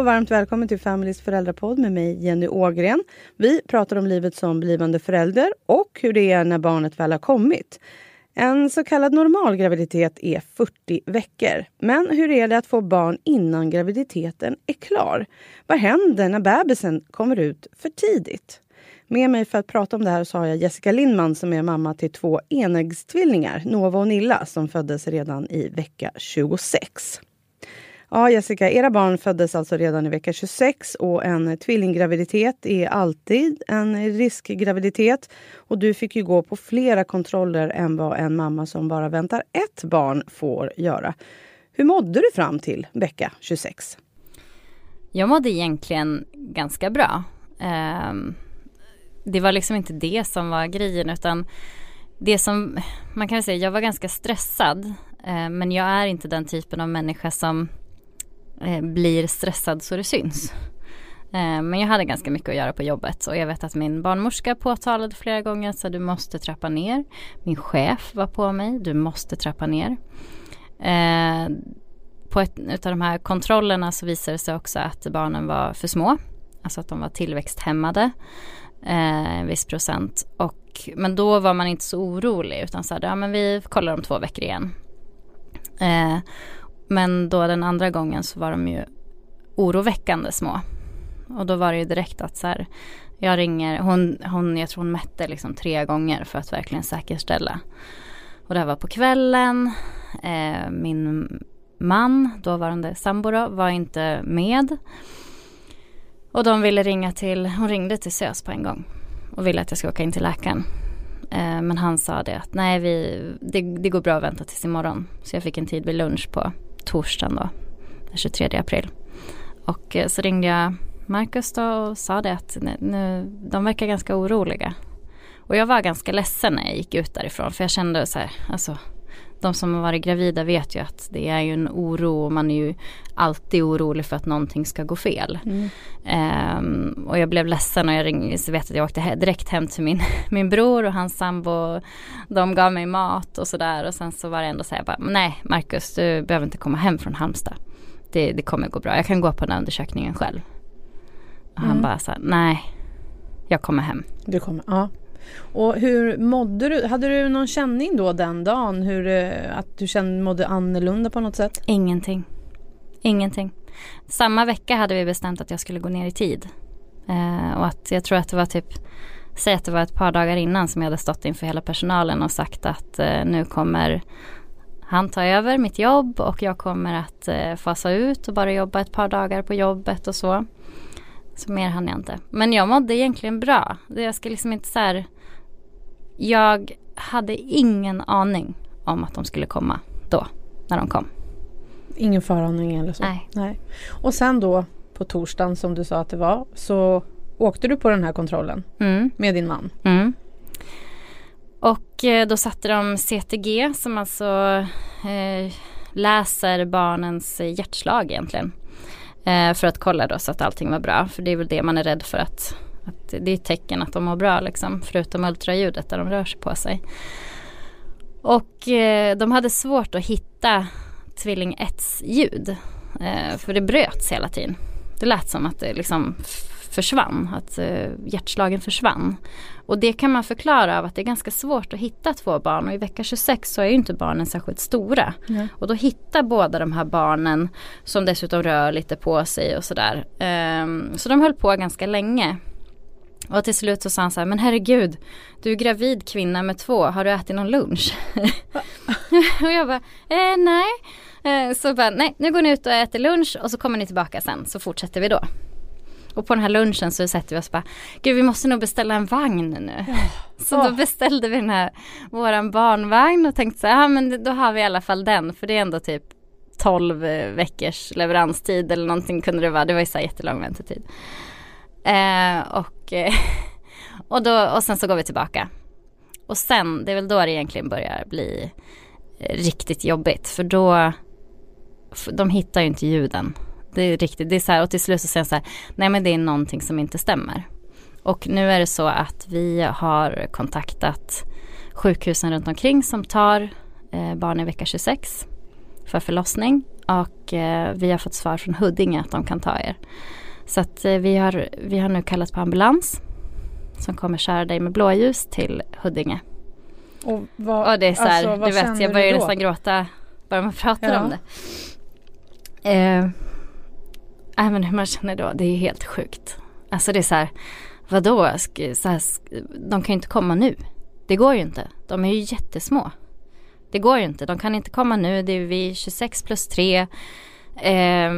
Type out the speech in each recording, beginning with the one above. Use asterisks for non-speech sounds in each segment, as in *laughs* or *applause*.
och varmt välkommen till Families föräldrapodd med mig Jenny Ågren. Vi pratar om livet som blivande förälder och hur det är när barnet väl har kommit. En så kallad normal graviditet är 40 veckor. Men hur är det att få barn innan graviditeten är klar? Vad händer när bebisen kommer ut för tidigt? Med mig för att prata om det här så har jag Jessica Lindman som är mamma till två enäggstvillingar, Nova och Nilla, som föddes redan i vecka 26. Ja, Jessica, era barn föddes alltså redan i vecka 26 och en tvillinggraviditet är alltid en riskgraviditet. Och du fick ju gå på flera kontroller än vad en mamma som bara väntar ett barn får göra. Hur mådde du fram till vecka 26? Jag mådde egentligen ganska bra. Ehm, det var liksom inte det som var grejen utan det som man kan säga, jag var ganska stressad. Ehm, men jag är inte den typen av människa som Eh, blir stressad så det syns. Eh, men jag hade ganska mycket att göra på jobbet och jag vet att min barnmorska påtalade flera gånger att du måste trappa ner. Min chef var på mig, du måste trappa ner. Eh, på ett av de här kontrollerna så visade det sig också att barnen var för små. Alltså att de var tillväxthämmade. en viss procent. Och, men då var man inte så orolig utan sa ja men vi kollar om två veckor igen. Men då den andra gången så var de ju oroväckande små. Och då var det ju direkt att så här, jag ringer, hon, hon, jag tror hon mätte liksom tre gånger för att verkligen säkerställa. Och det här var på kvällen. Eh, min man, dåvarande sambo då, var inte med. Och de ville ringa till, hon ringde till SÖS på en gång och ville att jag skulle åka in till läkaren. Eh, men han sa det att nej, vi, det, det går bra att vänta tills imorgon. Så jag fick en tid vid lunch på torsdagen då, den 23 april. Och eh, så ringde jag Marcus då och sa det att nu, de verkar ganska oroliga. Och jag var ganska ledsen när jag gick ut därifrån för jag kände så här, alltså de som har varit gravida vet ju att det är ju en oro och man är ju alltid orolig för att någonting ska gå fel. Mm. Um, och jag blev ledsen och jag ringde, så vet att jag åkte direkt hem till min, *laughs* min bror och hans sambo. De gav mig mat och sådär och sen så var det ändå så här, bara, nej Marcus du behöver inte komma hem från Halmstad. Det, det kommer gå bra, jag kan gå på den här undersökningen själv. Och mm. han bara så här, nej jag kommer hem. Du kommer, ja. Och hur mådde du? Hade du någon känning då den dagen? Hur, eh, att du kände, mådde annorlunda på något sätt? Ingenting. Ingenting. Samma vecka hade vi bestämt att jag skulle gå ner i tid. Eh, och att jag tror att det var typ Säg att det var ett par dagar innan som jag hade stått inför hela personalen och sagt att eh, nu kommer han ta över mitt jobb och jag kommer att eh, fasa ut och bara jobba ett par dagar på jobbet och så. Så mer hann jag inte. Men jag mådde egentligen bra. Jag ska liksom inte så här, jag hade ingen aning om att de skulle komma då. När de kom. Ingen föraning eller så? Nej. Nej. Och sen då på torsdagen som du sa att det var så åkte du på den här kontrollen mm. med din man. Mm. Och eh, då satte de CTG som alltså eh, läser barnens hjärtslag egentligen. Eh, för att kolla då så att allting var bra. För det är väl det man är rädd för att, att det är ett tecken att de mår bra liksom. Förutom ultraljudet där de rör sig på sig. Och eh, de hade svårt att hitta tvilling 1 ljud. Eh, för det bröts hela tiden. Det lät som att det liksom försvann, att uh, hjärtslagen försvann. Och det kan man förklara av att det är ganska svårt att hitta två barn och i vecka 26 så är ju inte barnen särskilt stora. Mm. Och då hittar båda de här barnen som dessutom rör lite på sig och sådär. Um, så de höll på ganska länge. Och till slut så sa han så här, men herregud, du är gravid kvinna med två, har du ätit någon lunch? *laughs* och jag bara, eh, nej. Eh, så bara, nej, nu går ni ut och äter lunch och så kommer ni tillbaka sen så fortsätter vi då. Och på den här lunchen så sätter vi oss bara, gud vi måste nog beställa en vagn nu. Ja. Så oh. då beställde vi den här, våran barnvagn och tänkte så här, ja men då har vi i alla fall den, för det är ändå typ 12 eh, veckors leveranstid eller någonting kunde det vara, det var ju så här jättelång väntetid. Eh, och, eh, *laughs* och, då, och sen så går vi tillbaka. Och sen, det är väl då det egentligen börjar bli eh, riktigt jobbigt, för då, för de hittar ju inte ljuden det är riktigt, det är så här, och till slut så säger jag så här, nej men det är någonting som inte stämmer. Och nu är det så att vi har kontaktat sjukhusen runt omkring som tar eh, barn i vecka 26. för förlossning och eh, vi har fått svar från Huddinge att de kan ta er. Så att eh, vi, har, vi har nu kallat på ambulans som kommer köra dig med blåljus till Huddinge. Och, vad, och det är så här, alltså, du vet jag börjar nästan gråta bara man pratar ja. om det. Eh, men hur man känner då, det är helt sjukt. Alltså det är så här, vadå, så här, de kan ju inte komma nu. Det går ju inte, de är ju jättesmå. Det går ju inte, de kan inte komma nu, det är vi 26 plus 3. Eh,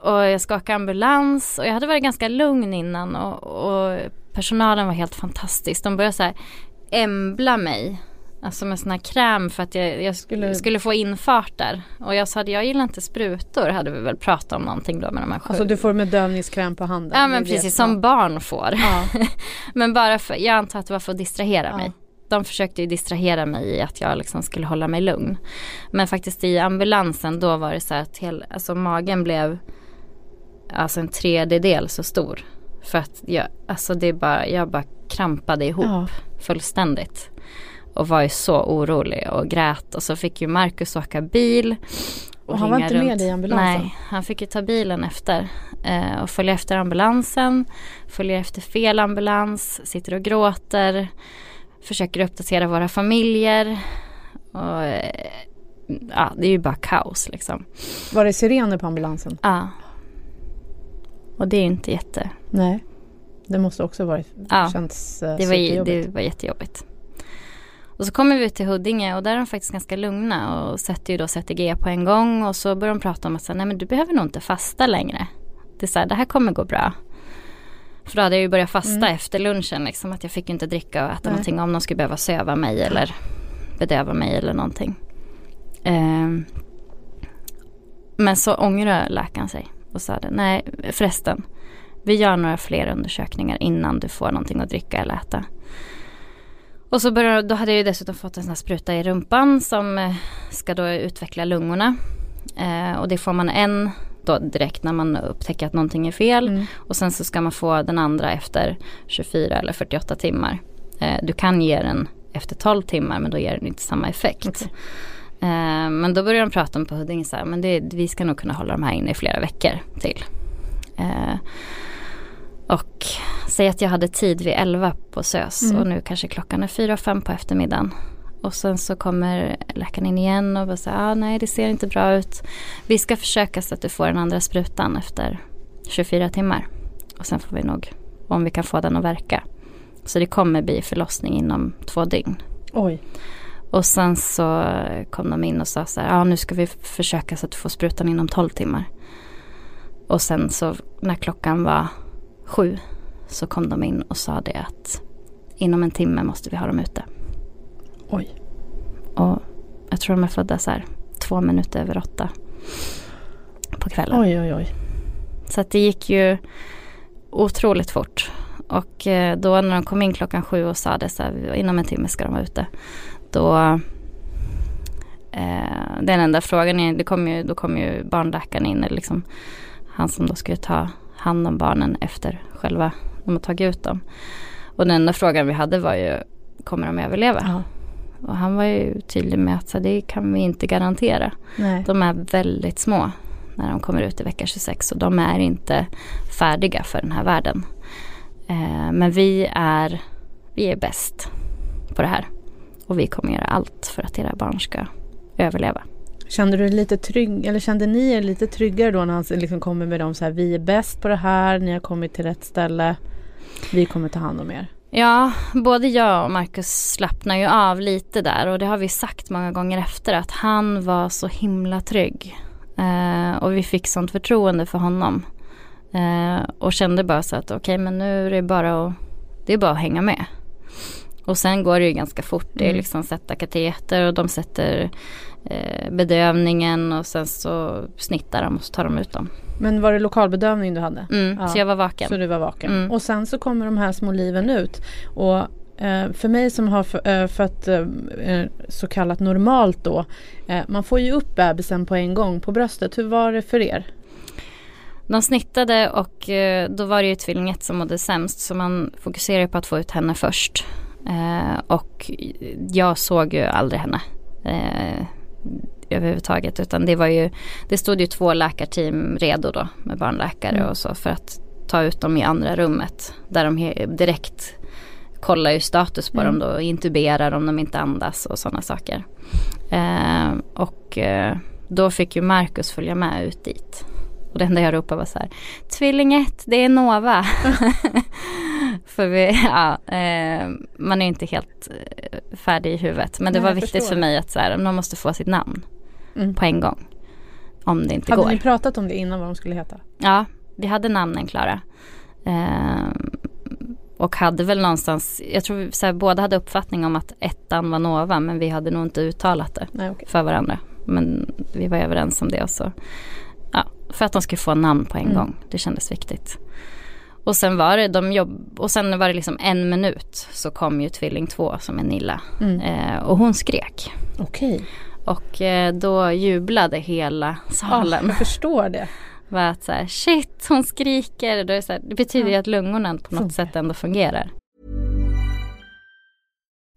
och jag ska åka ambulans och jag hade varit ganska lugn innan och, och personalen var helt fantastisk. De började så här embla mig Alltså med sån här kräm för att jag, jag skulle... skulle få infart där. Och jag sa att jag gillar inte sprutor hade vi väl pratat om någonting då med de här sju. Alltså du får bedövningskräm på handen? Ja men precis som barn får. Ja. *laughs* men bara för, jag antar att det var för att distrahera ja. mig. De försökte ju distrahera mig i att jag liksom skulle hålla mig lugn. Men faktiskt i ambulansen då var det så att hel, alltså magen blev alltså en tredjedel så stor. För att jag, alltså det bara, jag bara krampade ihop ja. fullständigt och var ju så orolig och grät och så fick ju Marcus åka bil. Och, och han var inte runt. med i ambulansen? Nej, han fick ju ta bilen efter eh, och följa efter ambulansen, följer efter fel ambulans, sitter och gråter, försöker uppdatera våra familjer. Och, eh, ja, det är ju bara kaos liksom. Var det sirener på ambulansen? Ja. Och det är inte jätte... Nej. Det måste också varit, ja, känts eh, det var, det var jättejobbigt. Och så kommer vi ut till Huddinge och där är de faktiskt ganska lugna och sätter ju då CTG på en gång och så börjar de prata om att säga, nej men du behöver nog inte fasta längre. Det är så här, det här kommer gå bra. För då hade jag ju börjat fasta mm. efter lunchen liksom att jag fick inte dricka och äta nej. någonting om de skulle behöva söva mig eller bedöva mig eller någonting. Um, men så ångrade läkaren sig och sa det, nej förresten, vi gör några fler undersökningar innan du får någonting att dricka eller äta. Och så började, då hade jag ju dessutom fått en sån här spruta i rumpan som eh, ska då utveckla lungorna. Eh, och det får man en då direkt när man upptäcker att någonting är fel. Mm. Och sen så ska man få den andra efter 24 eller 48 timmar. Eh, du kan ge den efter 12 timmar men då ger den inte samma effekt. Okay. Eh, men då började de prata om på Huddinge så här, men det, vi ska nog kunna hålla de här inne i flera veckor till. Eh, och säg att jag hade tid vid 11 på SÖS mm. och nu kanske klockan är 4-5 på eftermiddagen. Och sen så kommer läkaren in igen och bara säger ah, nej det ser inte bra ut. Vi ska försöka så att du får den andra sprutan efter 24 timmar. Och sen får vi nog, om vi kan få den att verka. Så det kommer bli förlossning inom två dygn. Oj. Och sen så kom de in och sa så här, ja ah, nu ska vi försöka så att du får sprutan inom 12 timmar. Och sen så när klockan var sju så kom de in och sa det att inom en timme måste vi ha dem ute. Oj. Och jag tror de är födda så här två minuter över åtta på kvällen. Oj, oj, oj. Så att det gick ju otroligt fort. Och eh, då när de kom in klockan sju och sa det så här, inom en timme ska de vara ute. Då eh, den enda frågan är, det kom ju, då kom ju barnläkaren in, eller liksom han som då skulle ta hand om barnen efter själva de har tagit ut dem. Och den enda frågan vi hade var ju, kommer de överleva? Ja. Och han var ju tydlig med att så det kan vi inte garantera. Nej. De är väldigt små när de kommer ut i vecka 26 och de är inte färdiga för den här världen. Eh, men vi är, vi är bäst på det här. Och vi kommer göra allt för att era barn ska överleva. Kände du lite trygg, eller kände ni er lite tryggare då när han liksom kommer med dem så här, vi är bäst på det här, ni har kommit till rätt ställe, vi kommer ta hand om er? Ja, både jag och Marcus slappnar ju av lite där och det har vi sagt många gånger efter att han var så himla trygg. Eh, och vi fick sånt förtroende för honom. Eh, och kände bara så att okej okay, men nu är det bara att, det är bara att hänga med. Och sen går det ju ganska fort. Det är mm. liksom sätta kateter och de sätter eh, bedövningen och sen så snittar de och så tar de ut dem. Men var det lokalbedövning du hade? Mm, ja. så jag var vaken. Så du var vaken. Mm. Och sen så kommer de här små liven ut. Och eh, för mig som har eh, fött eh, så kallat normalt då. Man får ju upp bebisen på en gång på bröstet. Hur var det för er? De snittade och då var det ju tvilling 1 som mådde sämst så man fokuserade på att få ut henne först. Eh, och jag såg ju aldrig henne. Eh, överhuvudtaget utan det var ju, det stod ju två läkarteam redo då med barnläkare mm. och så för att ta ut dem i andra rummet där de direkt kollar ju status på mm. dem då, intuberar om de inte andas och sådana saker. Eh, och eh, då fick ju Marcus följa med ut dit. Och det enda jag ropade var så här, tvilling 1, det är Nova. *laughs* *laughs* för vi, *laughs* ja, eh, man är inte helt eh, färdig i huvudet. Men det Nej, var viktigt för mig att så här, man måste få sitt namn mm. på en gång. Om det inte hade går. Hade ni pratat om det innan vad de skulle heta? Ja, vi hade namnen klara. Eh, och hade väl någonstans, jag tror så här, båda hade uppfattning om att ettan var Nova men vi hade nog inte uttalat det Nej, okay. för varandra. Men vi var överens om det och så. Ja, för att de skulle få namn på en mm. gång. Det kändes viktigt. Och sen var det de jobb och sen var det liksom en minut så kom ju tvilling två som är Nilla. Mm. Eh, och hon skrek. Okej. Okay. Och eh, då jublade hela salen. Oh, jag förstår det. Var att så här, shit hon skriker. Då är det, så här, det betyder ju att lungorna på något Funkar. sätt ändå fungerar.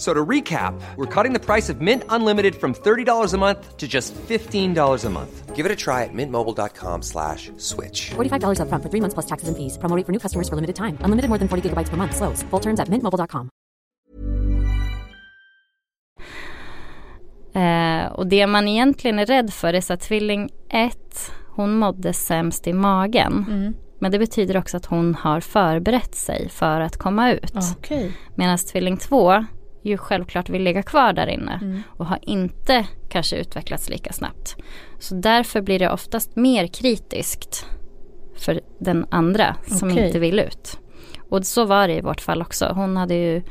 So to recap, we're cutting the price of Mint Unlimited from $30 a month to just $15 a month. Give it a try at mintmobile.com slash switch. $45 up front for three months plus taxes and fees. Promoting for new customers for limited time. Unlimited more than 40 gigabytes per month. Slows. Full terms at mintmobile.com. Uh, och det man egentligen är rädd för är så att tvilling 1, hon mådde sämst i magen. Mm. Men det betyder också att hon har förberett sig för att komma ut. Okay. Medan tvilling 2 ju självklart vill ligga kvar där inne mm. och har inte kanske utvecklats lika snabbt. Så därför blir det oftast mer kritiskt för den andra som okay. inte vill ut. Och så var det i vårt fall också. Hon hade ju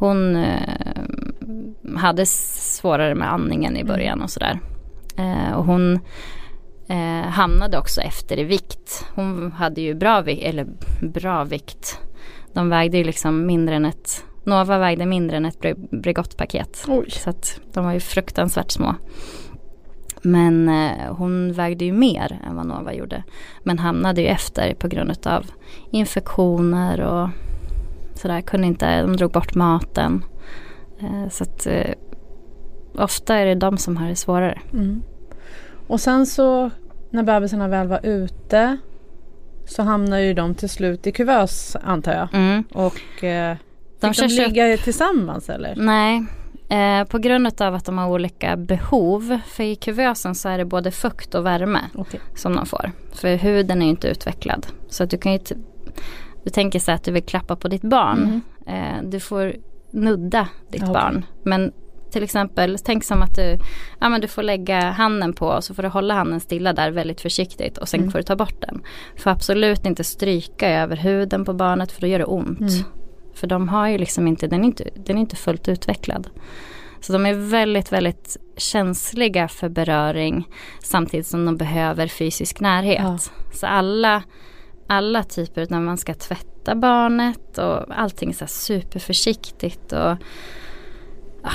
hon eh, hade svårare med andningen i början mm. och sådär. Eh, och hon eh, hamnade också efter i vikt. Hon hade ju bra vikt, eller bra vikt. De vägde ju liksom mindre än ett Nova vägde mindre än ett Bregottpaket. Så att de var ju fruktansvärt små. Men eh, hon vägde ju mer än vad Nova gjorde. Men hamnade ju efter på grund av infektioner och sådär. Kunde inte, de drog bort maten. Eh, så att eh, ofta är det de som har det svårare. Mm. Och sen så när bebisarna väl var ute så hamnar ju de till slut i kuvös antar jag. Mm. Och eh, de Fick de ligga upp... tillsammans eller? Nej, eh, på grund av att de har olika behov. För i kuvösen så är det både fukt och värme okay. som de får. För huden är ju inte utvecklad. Så att du kan ju du tänker så att du vill klappa på ditt barn. Mm. Eh, du får nudda ditt okay. barn. Men till exempel, tänk som att du, ja, men du får lägga handen på och så får du hålla handen stilla där väldigt försiktigt och sen mm. får du ta bort den. Får absolut inte stryka över huden på barnet för då gör det ont. Mm. För de har ju liksom inte, den är inte, den är inte fullt utvecklad. Så de är väldigt, väldigt känsliga för beröring samtidigt som de behöver fysisk närhet. Ja. Så alla, alla typer när man ska tvätta barnet och allting är så superförsiktigt. Och, ja,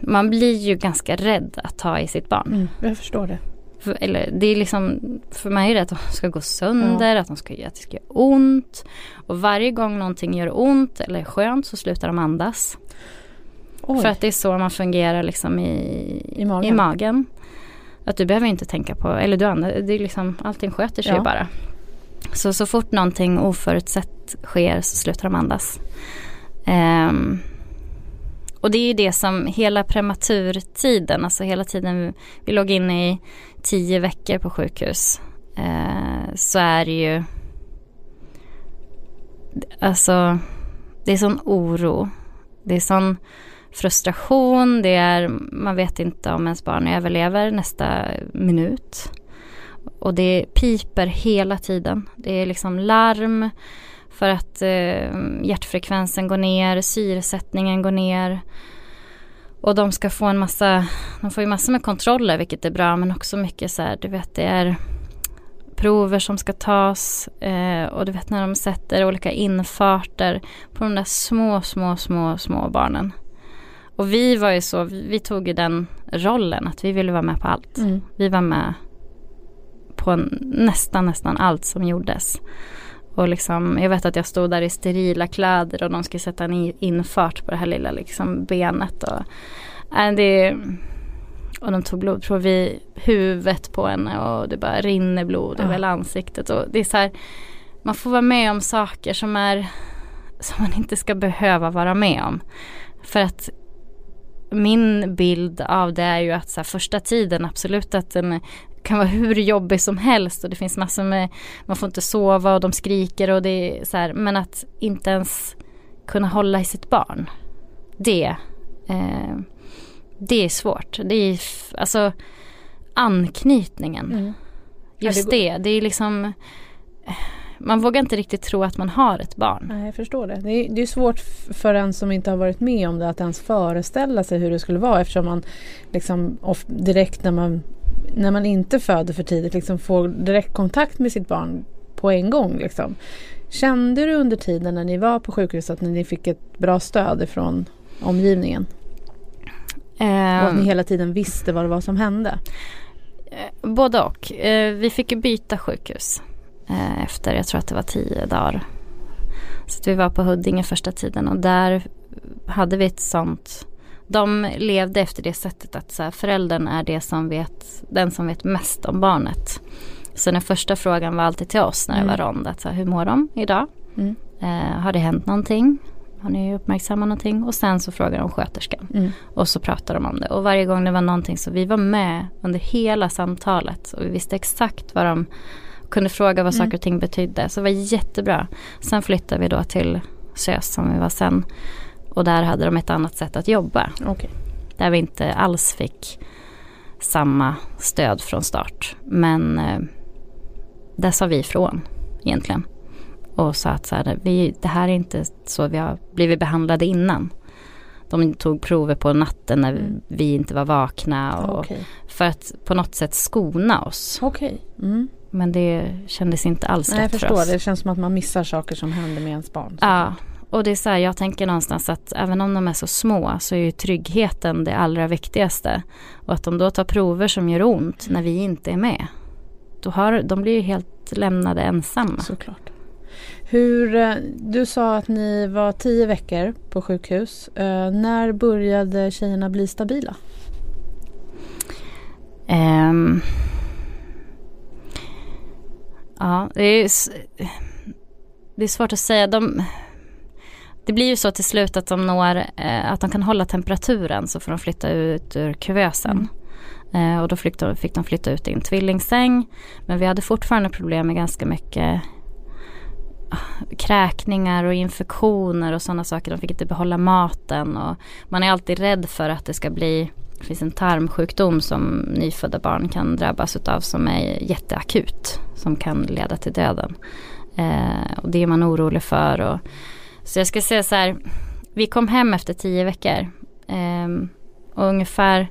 man blir ju ganska rädd att ta i sitt barn. Mm, jag förstår det. För, eller det är liksom, för mig är det att de ska gå sönder, ja. att, de ska, att det ska göra ont. Och varje gång någonting gör ont eller är skönt så slutar de andas. Oj. För att det är så man fungerar liksom i, I, magen. i magen. Att du behöver inte tänka på, eller du andas, det är liksom, allting sköter sig ja. bara. Så så fort någonting oförutsett sker så slutar de andas. Um, och det är ju det som hela prematurtiden, alltså hela tiden vi låg inne i tio veckor på sjukhus. Eh, så är det ju Alltså det är sån oro. Det är sån frustration. Det är, man vet inte om ens barn överlever nästa minut. Och det piper hela tiden. Det är liksom larm för att eh, hjärtfrekvensen går ner, syresättningen går ner. Och de ska få en massa, de får ju massor med kontroller vilket är bra men också mycket så här, du vet det är prover som ska tas eh, och du vet när de sätter olika infarter på de där små, små, små, små barnen. Och vi var ju så, vi tog ju den rollen att vi ville vara med på allt. Mm. Vi var med på nästan, nästan allt som gjordes. Och liksom, jag vet att jag stod där i sterila kläder och de skulle sätta en infart på det här lilla liksom benet. Och, äh, det, och de tog blodprov vid huvudet på henne och det bara rinner blod Ja. över hela ansiktet. Och det är så här, man får vara med om saker som är som man inte ska behöva vara med om. För att min bild av det är ju att så här, första tiden absolut att den kan vara hur jobbig som helst och det finns massor med, man får inte sova och de skriker och det är så här, men att inte ens kunna hålla i sitt barn. Det, eh, det är svårt. Det är alltså anknytningen. Mm. Just det, det är liksom man vågar inte riktigt tro att man har ett barn. Nej, jag förstår det. Det är, det är svårt för en som inte har varit med om det att ens föreställa sig hur det skulle vara eftersom man liksom direkt när man, när man inte föder för tidigt liksom får direkt kontakt med sitt barn på en gång. Liksom. Kände du under tiden när ni var på sjukhuset att ni fick ett bra stöd från omgivningen? Och att ni Eh, hela tiden visste vad det var som hände? både och. Eh, vi fick byta sjukhus eh, efter, jag tror att det var tio dagar. Så att vi var på Huddinge första tiden och där hade vi ett sånt de levde efter det sättet att så här, föräldern är det som vet, den som vet mest om barnet. Så den första frågan var alltid till oss när det Mm. var rond. Att så här, hur mår de idag? Mm. Eh, har det hänt någonting? Har ni uppmärksammat någonting? Och sen så frågar de sköterskan. Mm. Och så pratar de om det. Och varje gång det var någonting så vi var med under hela samtalet. Och vi visste exakt vad de kunde fråga vad Mm. saker och ting betydde. Så det var jättebra. Sen flyttade vi då till SÖS som vi var sen. Och där hade de ett annat sätt att jobba. Okej. Där vi inte alls fick samma stöd från start. Men eh, där sa vi ifrån egentligen. Och sa att så här, vi, det här är inte så vi har blivit behandlade innan. De tog prover på natten när Mm. vi inte var vakna. Och, Okej. För att på något sätt skona oss. Okej. Mm. Men det kändes inte alls Nej, jag rätt för förstår. oss. Det känns som att man missar saker som händer med ens barn. Ja, och det är så här, jag tänker någonstans att även om de är så små så är ju tryggheten det allra viktigaste. Och att de då tar prover som gör ont när vi inte är med. Då har, de blir ju helt lämnade ensamma. Såklart. Hur, eh, du sa att ni var tio veckor på sjukhus. Eh, när började tjejerna bli stabila? Ehm. ja, det är, det är svårt att säga. De, det blir ju så till slut att de når, eh, att de kan hålla temperaturen så får de flytta ut ur kuvösen. Eh, och då fick de, fick de flytta ut i en tvillingsäng. Men vi hade fortfarande problem med ganska mycket ah, kräkningar och infektioner och sådana saker. De fick inte behålla maten och man är alltid rädd för att det ska bli det finns en tarmsjukdom som nyfödda barn kan drabbas utav som är jätteakut. Som kan leda till döden. Eh, och det är man orolig för. Och, så jag ska säga så här. Vi kom hem efter tio veckor. Eh, och ungefär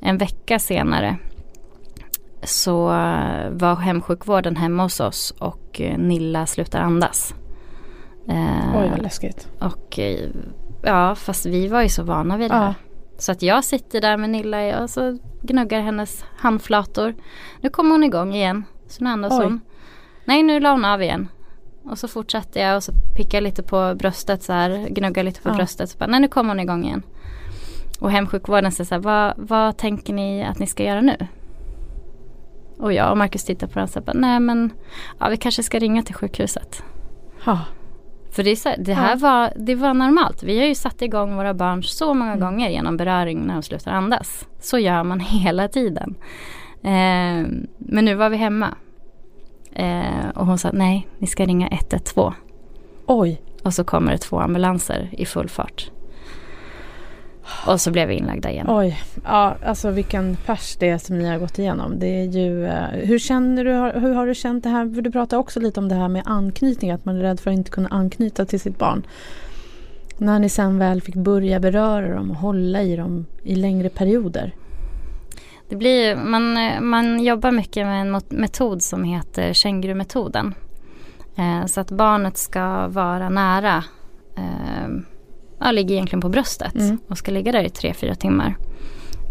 en vecka senare så var hemsjukvården hemma hos oss och eh, Nilla slutar andas. Eh, Oj, vad läskigt. och eh, ja, fast vi var ju så vana vid det Ja. här. Så att jag sitter där med Nilla och så gnuggar hennes handflator. Nu kommer hon igång igen. Så nu andas Oj. hon. Nej, nu la hon av igen. Och så fortsatte jag och så pickade jag lite på bröstet så här. Gnuggar lite på Ja. bröstet. Så bara, nej, nu kommer hon igång igen. Och hemsjukvården säger så här, vad, vad tänker ni att ni ska göra nu? Och jag och Marcus tittar på varandra och säger, nej men ja, vi kanske ska ringa till sjukhuset. Ha. För det, så, här- det här Ja. var, det var normalt. Vi har ju satt igång våra barn så många Mm. gånger genom beröring när de slutar andas. Så gör man *laughs* hela tiden. Eh, men nu var vi hemma. Eh, och hon sa nej, ni ska ringa 112. Oj. Och så kommer det två ambulanser i full fart. Och så blev vi inlagda igen. Oj. Ja, alltså vilken pers det är som ni har gått igenom. Det är ju, eh, hur känner du, hur har du känt det här? För du pratar också lite om det här med anknytning, att man är rädd för att inte kunna anknyta till sitt barn. När ni sen väl fick börja beröra dem och hålla i dem i längre perioder. Det blir, man, man jobbar mycket med en metod som heter kängurumetoden. Eh, så att barnet ska vara nära eh, ja, ligger egentligen på bröstet Mm. och ska ligga där i tre, fyra timmar.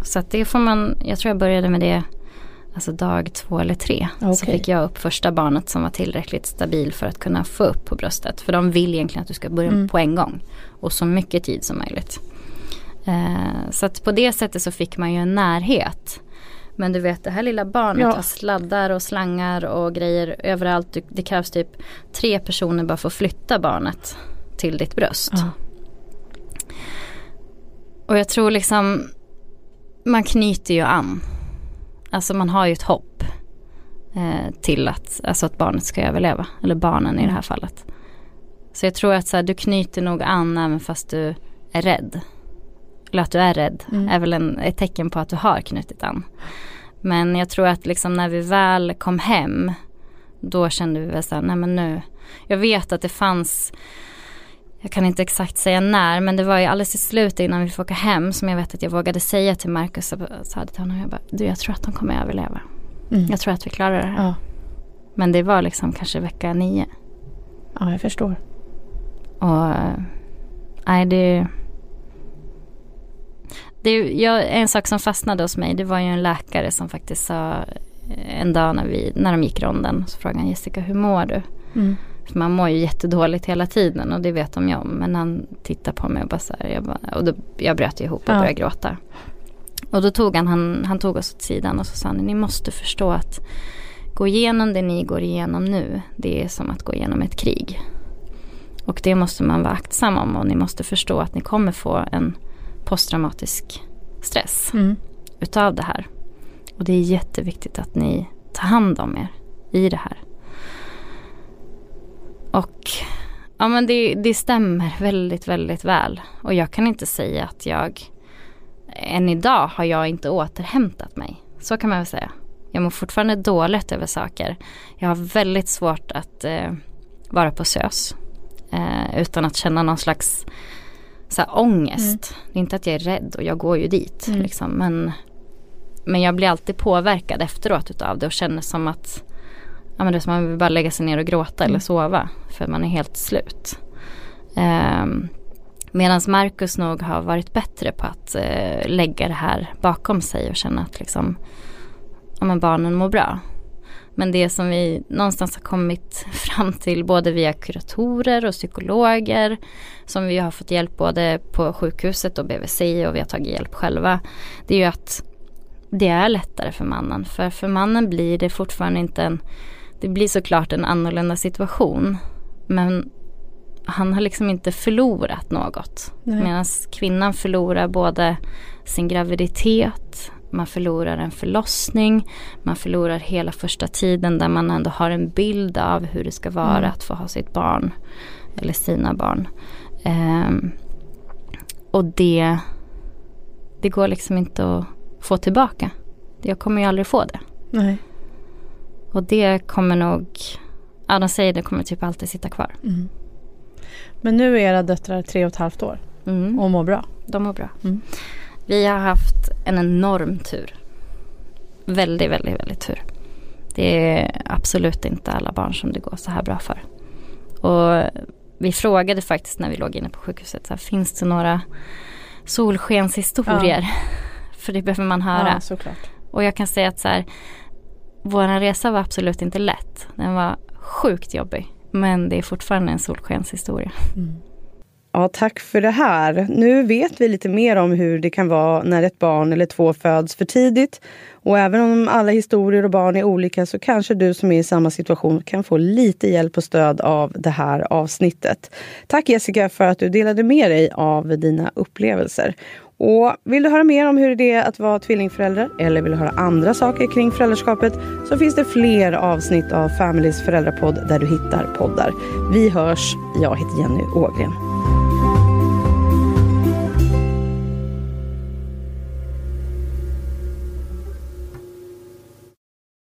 Så att det får man, jag tror jag började med det alltså dag två eller tre. Så Okej. fick jag upp första barnet som var tillräckligt stabil för att kunna få upp på bröstet. För de vill egentligen att du ska börja Mm. på en gång. Och så mycket tid som möjligt. Eh, så att på det sättet så fick man ju en närhet. Men du vet det här lilla barnet Ja. har sladdar och slangar och grejer överallt. Det krävs typ tre personer bara för att flytta barnet till ditt bröst. Ja. Och jag tror liksom man knyter ju an. Alltså man har ju ett hopp eh, till att, alltså att barnet ska överleva. Eller barnen i det här fallet. Så jag tror att så här, du knyter nog an även fast du är rädd. Eller att du är rädd Mm. är väl en, ett tecken på att du har knutit an. Men jag tror att liksom när vi väl kom hem då kände vi väl så här, nej men nu. Jag vet att det fanns jag kan inte exakt säga när men det var ju alldeles i slutet innan vi fick åka hem som jag vet att jag vågade säga till Marcus och sa till honom. Jag bara, du jag tror att de kommer överleva. Mm. Jag tror att vi klarar det här. Ja. Men det var liksom kanske vecka nio. ja, jag förstår. Och eh, nej det det jag, en sak som fastnade hos mig det var ju en läkare som faktiskt sa eh, en dag när, vi, när de gick ronden så frågade han Jessica hur mår du? Mm. För man mår ju jättedåligt hela tiden och det vet de ju om. Men han tittar på mig och bara så här, jag, bara, och då, jag bröt ihop och Ja. började gråta. Och då tog han, han, han tog oss åt sidan och så sa han, ni måste förstå att gå igenom det ni går igenom nu, det är som att gå igenom ett krig. Och det måste man vara aktsam om och ni måste förstå att ni kommer få en posttraumatisk stress Mm. utav det här. Och det är jätteviktigt att ni tar hand om er i det här. Och ja men det, det stämmer väldigt, väldigt väl. Och jag kan inte säga att jag, än idag har jag inte återhämtat mig. Så kan man väl säga. Jag mår fortfarande dåligt över saker. Jag har väldigt svårt att eh, vara på SÖS. Eh, utan att känna någon slags så här, ångest. Det är inte att jag är rädd och jag går ju dit. Mm. Liksom, men, men jag blir alltid påverkad efteråt utav det och känner som att ja, men det är som att man vill bara lägga sig ner och gråta eller sova. För man är helt slut. Um, Medan Marcus nog har varit bättre på att eh, lägga det här bakom sig och känna att liksom, ja, men barnen mår bra. Men det som vi någonstans har kommit *laughs* fram till både via kuratorer och psykologer som vi har fått hjälp både på sjukhuset och BVC och vi har tagit hjälp själva. Det är ju att det är lättare för mannen. För för mannen blir det fortfarande inte en, det blir såklart en annorlunda situation. Men han har liksom inte förlorat något. Medan kvinnan förlorar både sin graviditet, man förlorar en förlossning, man förlorar hela första tiden där man ändå har en bild av hur det ska vara Mm. att få ha sitt barn. Eller sina barn. Ehm, och det, det går liksom inte att få tillbaka. Jag kommer ju aldrig få det. Nej. Och det kommer nog, ja de säger det kommer typ alltid sitta kvar. Mm. Men nu är era döttrar tre och ett halvt år Mm. och mår bra. De mår bra. Mm. Vi har haft en enorm tur. Väldigt, väldigt, väldigt tur. Det är absolut inte alla barn som det går så här bra för. Och vi frågade faktiskt när vi låg inne på sjukhuset, så här, finns det några solskenshistorier? *laughs* För det behöver man höra. Ja, såklart. Och jag kan säga att så här, vår resa var absolut inte lätt. Den var sjukt jobbig. Men det är fortfarande en solskenshistoria. Ja, tack för det här. Nu vet vi lite mer om hur det kan vara när ett barn eller två föds för tidigt. Och även om alla historier och barn är olika så kanske du som är i samma situation kan få lite hjälp och stöd av det här avsnittet. Tack Jessica för att du delade med dig av dina upplevelser. Och vill du höra mer om hur det är att vara tvillingförälder eller vill du höra andra saker kring föräldraskapet så finns det fler avsnitt av Families föräldrapodd där du hittar poddar. Vi hörs. Jag heter Jenny Ågren.